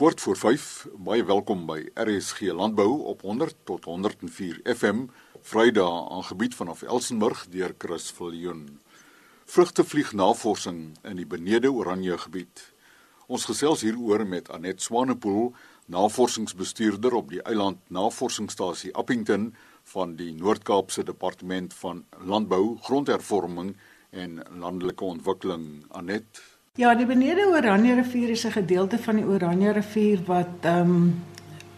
Kort voor 5, baie welkom by RSG Landbou op 100 tot 104 FM, Vrydag aangebied vanaf Elsenburg deur Chris Viljoen. Vrugtevlieg navorsing in die Benede Oranje gebied. Ons gesels hieroor met Anet Swanepoel, navorsingsbestuurder op die Eiland Navorsingsstasie Appington van die Noord-Kaapse Departement van Landbou, Grondhervorming en Landelike Ontwikkeling. Anet Ja, die Benede Oranje rivier is 'n gedeelte van die Oranje rivier wat ehm um,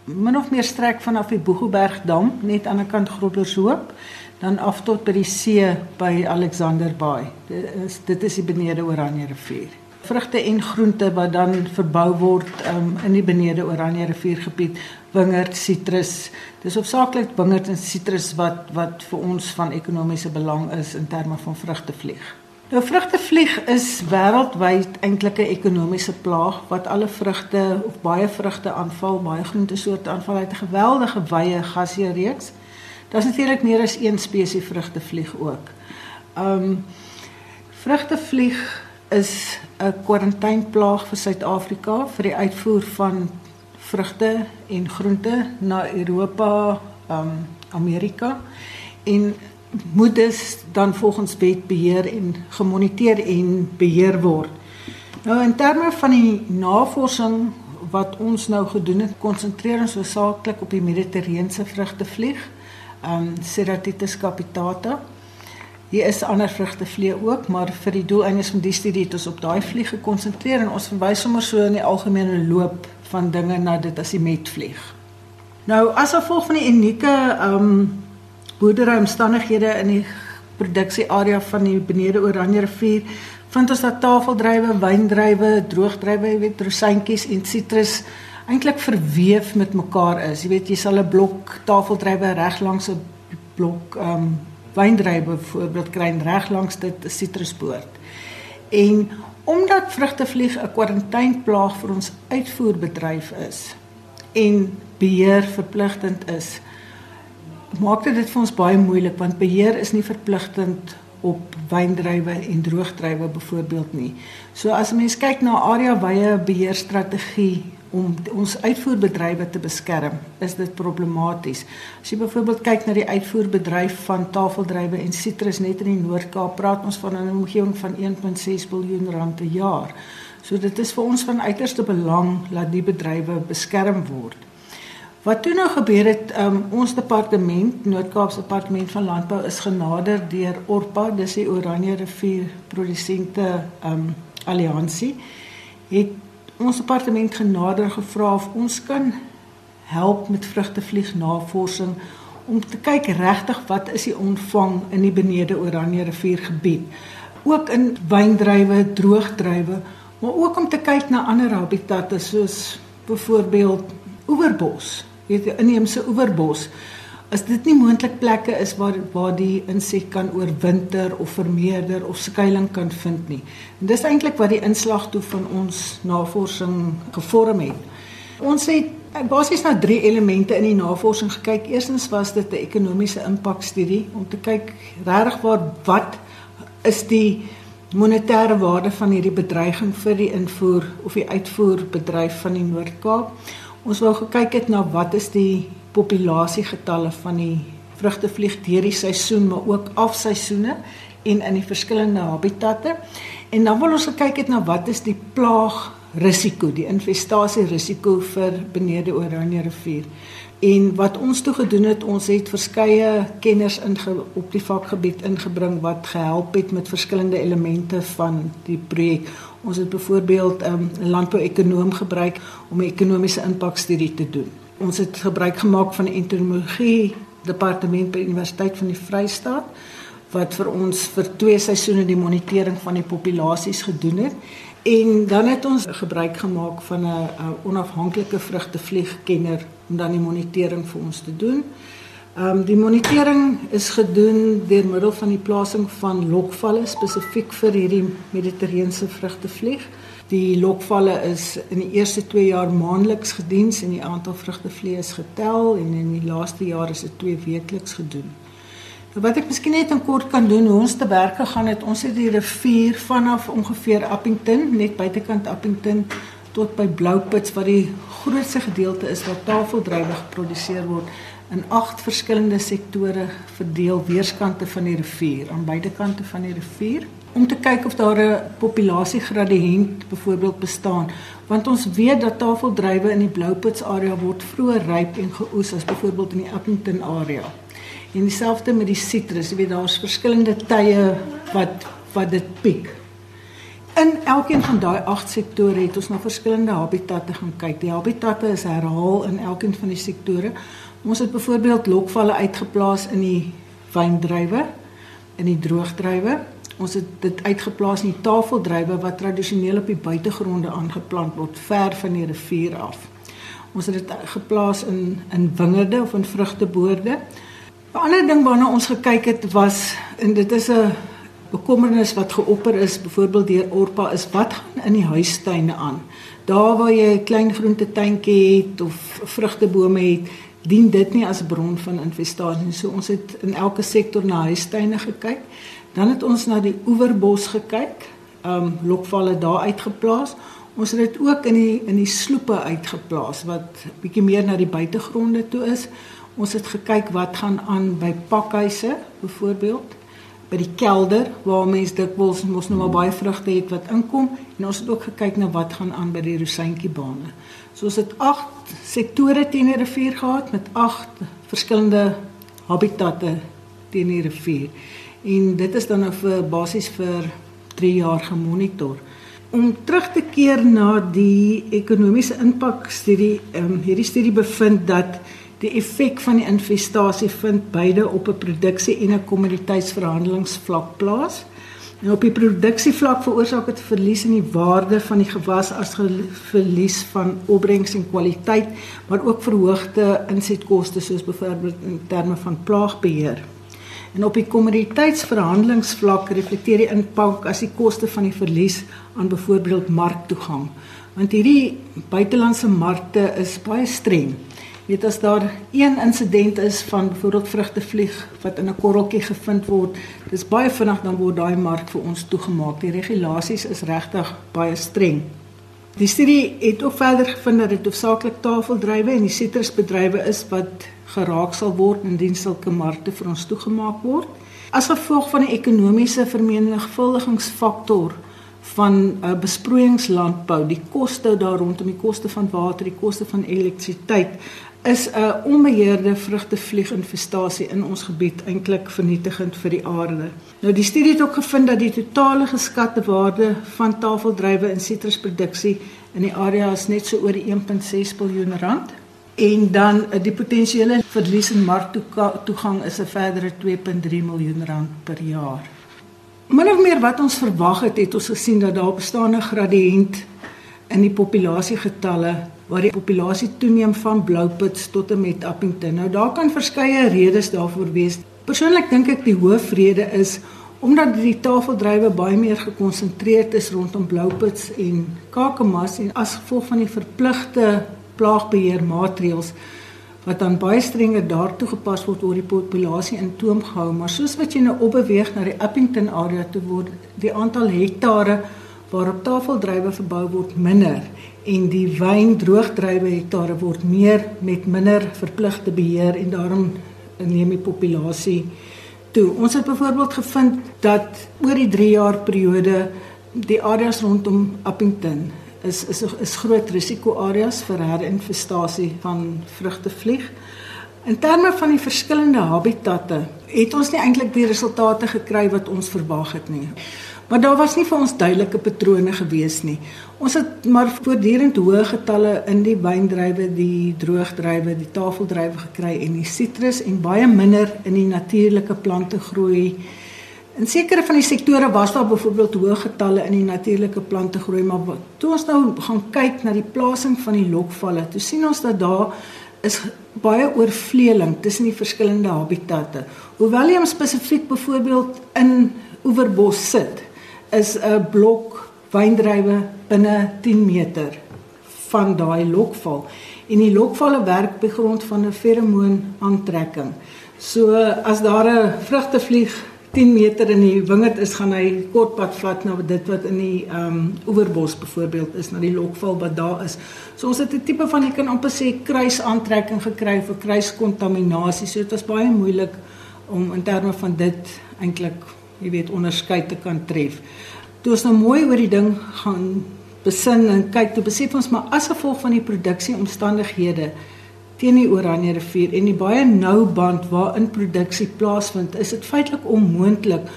min of meer strek vanaf die Boegoberg dam net aan die kant Grottershoop dan af tot by die see by Alexander Bay. Dit is dit is die Benede Oranje rivier. Vrugte en groente wat dan verbou word um, in die Benede Oranje riviergebied, wingerd, sitrus. Dis hoofsaaklik wingerd en sitrus wat wat vir ons van ekonomiese belang is in terme van vrugtevlieg. Nou vrugtevlieg is wêreldwyd eintlik 'n ekonomiese plaag wat alle vrugte of baie vrugte aanval, baie groentesoorte aanval uit 'n geweldige wye gasheerreeks. Daar's natuurlik meer as een spesies vrugtevlieg ook. Um vrugtevlieg is 'n kwarantaineplaag vir Suid-Afrika vir die uitvoer van vrugte en groente na Europa, um Amerika en moet dus dan volgens wet beheer en gemoniteer en beheer word. Nou in terme van die navorsing wat ons nou gedoen het, konsentreer ons hoofsaaklik op die mediterrane vrugtevlieg, ehm um, Ceratitis capitata. Hier is ander vrugtevlieg ook, maar vir die doeleindes van die studie het ons op daai vlieg gekonsentreer en ons verwys sommer so in die algemene loop van dinge na dit as die metvlieg. Nou as gevolg van die unieke ehm um, boerderyomstandighede in die produksiearea van die Benede Oranje rivier vind ons dat tafeldrywe, wyndrywe, droogdrywe, jy weet rosientjies en sitrus eintlik verweef met mekaar is. Jy weet jy sal 'n blok tafeldrywe reg langs 'n blok ehm um, wyndrywe voorbeeld kry reg langs dit sitruspoort. En omdat vrugtevlieg 'n kwarantaineplaag vir ons uitvoerbedryf is en beheer verpligtend is, maak dit vir ons baie moeilik want beheer is nie verpligtend op wyndrywe en droogdrywe byvoorbeeld nie. So as 'n mens kyk na area wye beheerstrategie om ons uitvoerbedrywe te beskerm, is dit problematies. As jy byvoorbeeld kyk na die uitvoerbedryf van tafeldrywe en sitrus net in die Noord-Kaap, praat ons van 'n omgewing van 1.6 miljard rand per jaar. So dit is vir ons van uiterste belang dat die bedrywe beskerm word. Wat toe nou gebeur het, um, ons departement, Noord-Kaapse Departement van Landbou is genader deur Orpa, dis die Oranje Rivier Produsente um Alliansie. Het ons departement genader gevra of ons kan help met vrugtevlieg navorsing om te kyk regtig wat is die omvang in die Benede Oranje Rivier gebied. Ook in wyndrywe, droogdrywe, maar ook om te kyk na ander habitatte soos byvoorbeeld oeverbos weet die inheemse oeverbos as dit nie moontlik plekke is waar waar die insek kan oorwinter of vermeerder of skuilings kan vind nie. En dis eintlik wat die inslag toe van ons navorsing gevorm het. Ons het basies na drie elemente in die navorsing gekyk. Eerstens was dit 'n ekonomiese impakstudie om te kyk regtig waar wat is die monetêre waarde van hierdie bedreiging vir die invoer of die uitvoerbedryf van die Noord-Kaap. Ons wou gekyk het na wat is die populasiegetalle van die vrugtevlieg deur die seisoen maar ook afseisoene en in die verskillende habitatte. En dan wil ons gekyk het na wat is die plaag risiko, die infestasie risiko vir benede Oranje rivier. En wat ons toe gedoen het, ons het verskeie kenners in op die vakgebied ingebring wat gehelp het met verskillende elemente van die projek. Ons het byvoorbeeld 'n um, landbouekonoom gebruik om 'n ekonomiese impakstudie te doen. Ons het gebruik gemaak van 'n entomologie departement by Universiteit van die Vrystaat wat vir ons vir twee seisoene die monitering van die populasies gedoen het. En dan het ons gebruik gemaak van 'n onafhanklike vrugtevliegkenner om dan die monitering vir ons te doen. Ehm um, die monitering is gedoen deur middel van die plasing van lokvalle spesifiek vir hierdie mediterrane vrugtevlieg. Die lokvalle is in die eerste 2 jaar maandeliks gediens en die aantal vrugtevliee is getel en in die laaste jaar is dit 2 weekliks gedoen. Wat ek miskien net in kort kan doen hoe ons te werk gegaan het, ons het die rivier vanaf ongeveer Appington, net buitekant Appington tot by Bloupits wat die grootste gedeelte is waar tafeldruiwe geproduseer word in agt verskillende sektore verdeel weerskante van die rivier aan beide kante van die rivier om te kyk of daar 'n populasiegradiënt byvoorbeeld bestaan want ons weet dat tafeldruiwe in die Bloupits area word vroeër ryp en geoes as byvoorbeeld in die Appington area. En dieselfde met die sitrus, jy weet daar's verskillende tye wat wat dit piek. In elkeen van daai agt sektore het ons na verskillende habitatte gaan kyk. Die habitatte is herhaal in elkeen van die sektore. Ons het byvoorbeeld lokvalle uitgeplaas in die wyndruiwe, in die droogdruiwe Ons het dit uitgeplaas in die tafeldruiwe wat tradisioneel op die buitegronde aangeplant word ver van die rivier af. Ons het dit geplaas in in wingerde of in vrugteboorde. 'n Ander ding waarna ons gekyk het was en dit is 'n bekommernis wat geopper is byvoorbeeld deur Orpa is wat gaan in die huistuine aan. Daar waar jy 'n klein groentetuintjie het of vrugtebome het, dien dit nie as bron van infestasie. So ons het in elke sektor na huistuine gekyk. Dan het ons na die oeverbos gekyk. Um lokvalle daar uitgeplaas. Ons het dit ook in die in die sloepe uitgeplaas wat bietjie meer na die buitegronde toe is. Ons het gekyk wat gaan aan by pakhuise byvoorbeeld by die kelder waar mense dikwels mos nou maar baie vrugte het wat inkom en ons het ook gekyk na wat gaan aan by die rosientjiebane. So ons het 8 sektore teen die rivier gehad met 8 verskillende habitatte teen die rivier. En dit is dan nou vir basies vir 3 jaar gemonitor. Om terug te keer na die ekonomiese impak studie, ehm um, hierdie studie bevind dat die effek van die infestasie vind beide op 'n produksie en 'n kommoditeitsverhandelingsvlak plaas. En op die produksievlak veroorsaak dit verlies in die waarde van die gewas as verlies van opbrengs en kwaliteit, maar ook verhoogde insetkoste soos byvoorbeeld in terme van plaagbeheer. En op die kommoditeitsverhandelingsvlak reflekteer die impak as die koste van die verlies aan byvoorbeeld marktoegang. Want hierdie buitelandse markte is baie streng. Weet as daar een insident is van byvoorbeeld vrugtevlieg wat in 'n korreltjie gevind word, dis baie vinnig dan word daai mark vir ons toegemaak. Die regulasies is regtig baie streng. Die studie het ook verder gevind dat dit hoofsaaklik tafeldrywe en die sitrusbedrywe is wat geraak sal word indien sulke markte vir ons toegemaak word. As gevolg van die ekonomiese vermenigvuldigingsfaktor van 'n uh, besproeiingslandbou, die koste daar rondom die koste van water, die koste van elektrisiteit is 'n onbeheerde vrugtevlieginfestasie in ons gebied eintlik vernietigend vir die aarde. Nou die studie het ook gevind dat die totale geskatte waarde van tafeldrywe en sitrusproduksie in die area is net so oor die 1.6 miljard rand en dan eh, die potensiële verlies in marktoegang is 'n verdere 2.3 miljoen rand per jaar. Min of meer wat ons verwag het, het ons gesien dat daar bestaande gradiënt in die populasiegetalle waar die populasie toeneem van Bloupits tot en met Appington. Nou daar kan verskeie redes daarvoor wees. Persoonlik dink ek die hoofrede is omdat die tafeldrywe baie meer gekonsentreerd is rondom Bloupits en Kakamas en as gevolg van die verpligte plaagbeheermaatreëls wat dan baie strenger daartoe gepas word oor die populasie in toom gehou maar soos wat jy nou opbeweeg na die Appington area toe word die aantal hektare waarop tafeldrywe verbou word minder en die wyndroogdrywe hektare word meer met minder verpligte beheer en daarom neem die populasie toe. Ons het byvoorbeeld gevind dat oor die 3 jaar periode die areas rondom Appington is is is groot risiko areas vir herinfestasie van vrugtevlieg. In terme van die verskillende habitatte het ons nie eintlik die resultate gekry wat ons verwag het nie. Maar daar was nie vir ons duidelike patrone gewees nie. Ons het maar voortdurend hoë getalle in die wyndrywe, die droogdrywe, die tafeldrywe gekry en die sitrus en baie minder in die natuurlike plante groei In sekere van die sektore was daar byvoorbeeld hoë getalle in die natuurlike plante groei, maar toe ons nou gaan kyk na die plasing van die lokvalle, toe sien ons dat daar is baie oorvleeling tussen die verskillende habitatte. Hoewel jy hom spesifiek byvoorbeeld in Oeverbos sit, is 'n blok wyndrywe binne 10 meter van daai lokval en die lokvalle werk by grond van 'n feromoon aantrekking. So as daar 'n vrugtevlieg 10 meter in die wingerd is, gaan hy kort pad vat na dit wat in die ehm um, oewerbos byvoorbeeld is, na die lokval wat daar is. So ons het 'n tipe van jy kan amper sê kruisaantrekking gekry vir kruiskontaminasie. So dit was baie moeilik om in terme van dit eintlik, jy weet, onderskeid te kan tref. Toe ons nou mooi oor die ding gaan besin en kyk, toe besef ons maar as gevolg van die produksie omstandighede teen die Oranje rivier en die baie nou band waarin produksie plaasvind, is dit feitelik onmoontlik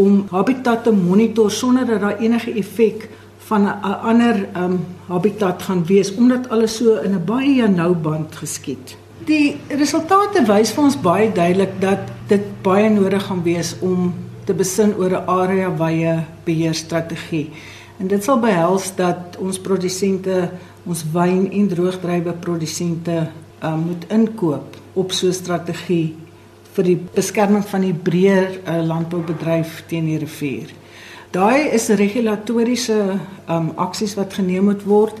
om habitat te monitor sonder dat daar enige effek van 'n ander um, habitat gaan wees omdat alles so in 'n baie nou band geskied. Die resultate wys vir ons baie duidelik dat dit baie nodig gaan wees om te besin oor 'n area wye beheerstrategie. En dit sal behels dat ons produsente, ons wyn en droogdrywe produsente uh, moet inkoop op so 'n strategie vir die beskerming van die breër uh, landboubedryf teen die rivier. Daai is regulatoriese um, aksies wat geneem moet word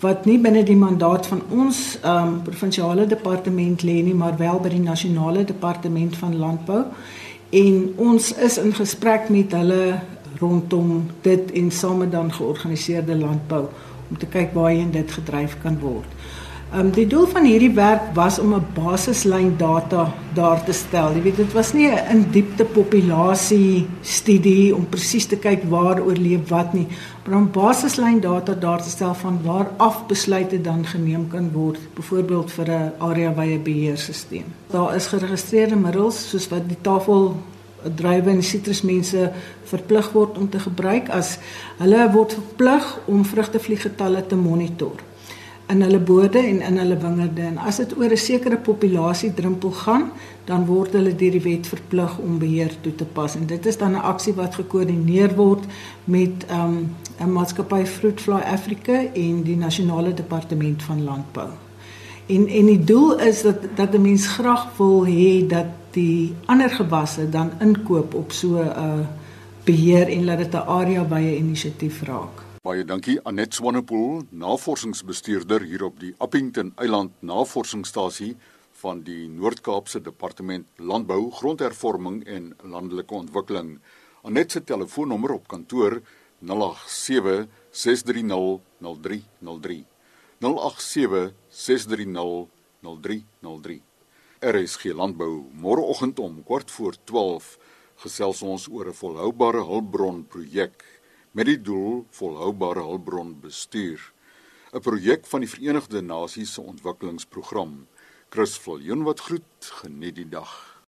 wat nie binne die mandaat van ons um, provinsiale departement lê nie, maar wel by die nasionale departement van landbou. En ons is in gesprek met hulle rondom dit en same dan georganiseerde landbou om te kyk waarheen dit gedryf kan word. Ehm um, die doel van hierdie werk was om 'n basislyn data daar te stel. Jy weet dit was nie 'n in diepte populasie studie om presies te kyk waar oorleef wat nie, maar om basislyn data daar te stel van waar af besluite dan geneem kan word, byvoorbeeld vir 'n area wye beheerstelsel. Daar is geregistreerde middels soos wat die tafel drywe en sitrusmense verplig word om te gebruik as hulle word verplig om vrugtevlieggetalle te monitor in hulle bode en in hulle wingerde en as dit oor 'n sekere populasie drempel gaan, dan word hulle deur die wet verplig om beheer toe te pas en dit is dan 'n aksie wat gekoördineer word met um, 'n um, maatskappy Fruitfly Africa en die nasionale departement van landbou. En en die doel is dat dat 'n mens graag wil hê dat die ander gewasse dan inkoop op so 'n uh, beheer en laat dit 'n area wye inisiatief raak. Baie dankie Anet Swanepoel, navorsingsbestuurder hier op die Appington Eiland Navorsingsstasie van die Noord-Kaapse Departement Landbou, Grondhervorming en Landelike Ontwikkeling. Anet se telefoonnommer op kantoor 087 630 0303. 087 630 0303. RSG Landbou môreoggend om kwart voor 12 gesels ons oor 'n volhoubare hulpbron projek met die doel volhoubare hulpbronbestuur 'n projek van die Verenigde Nasies se ontwikkelingsprogram. Chris Viljoen wat groet geniet die dag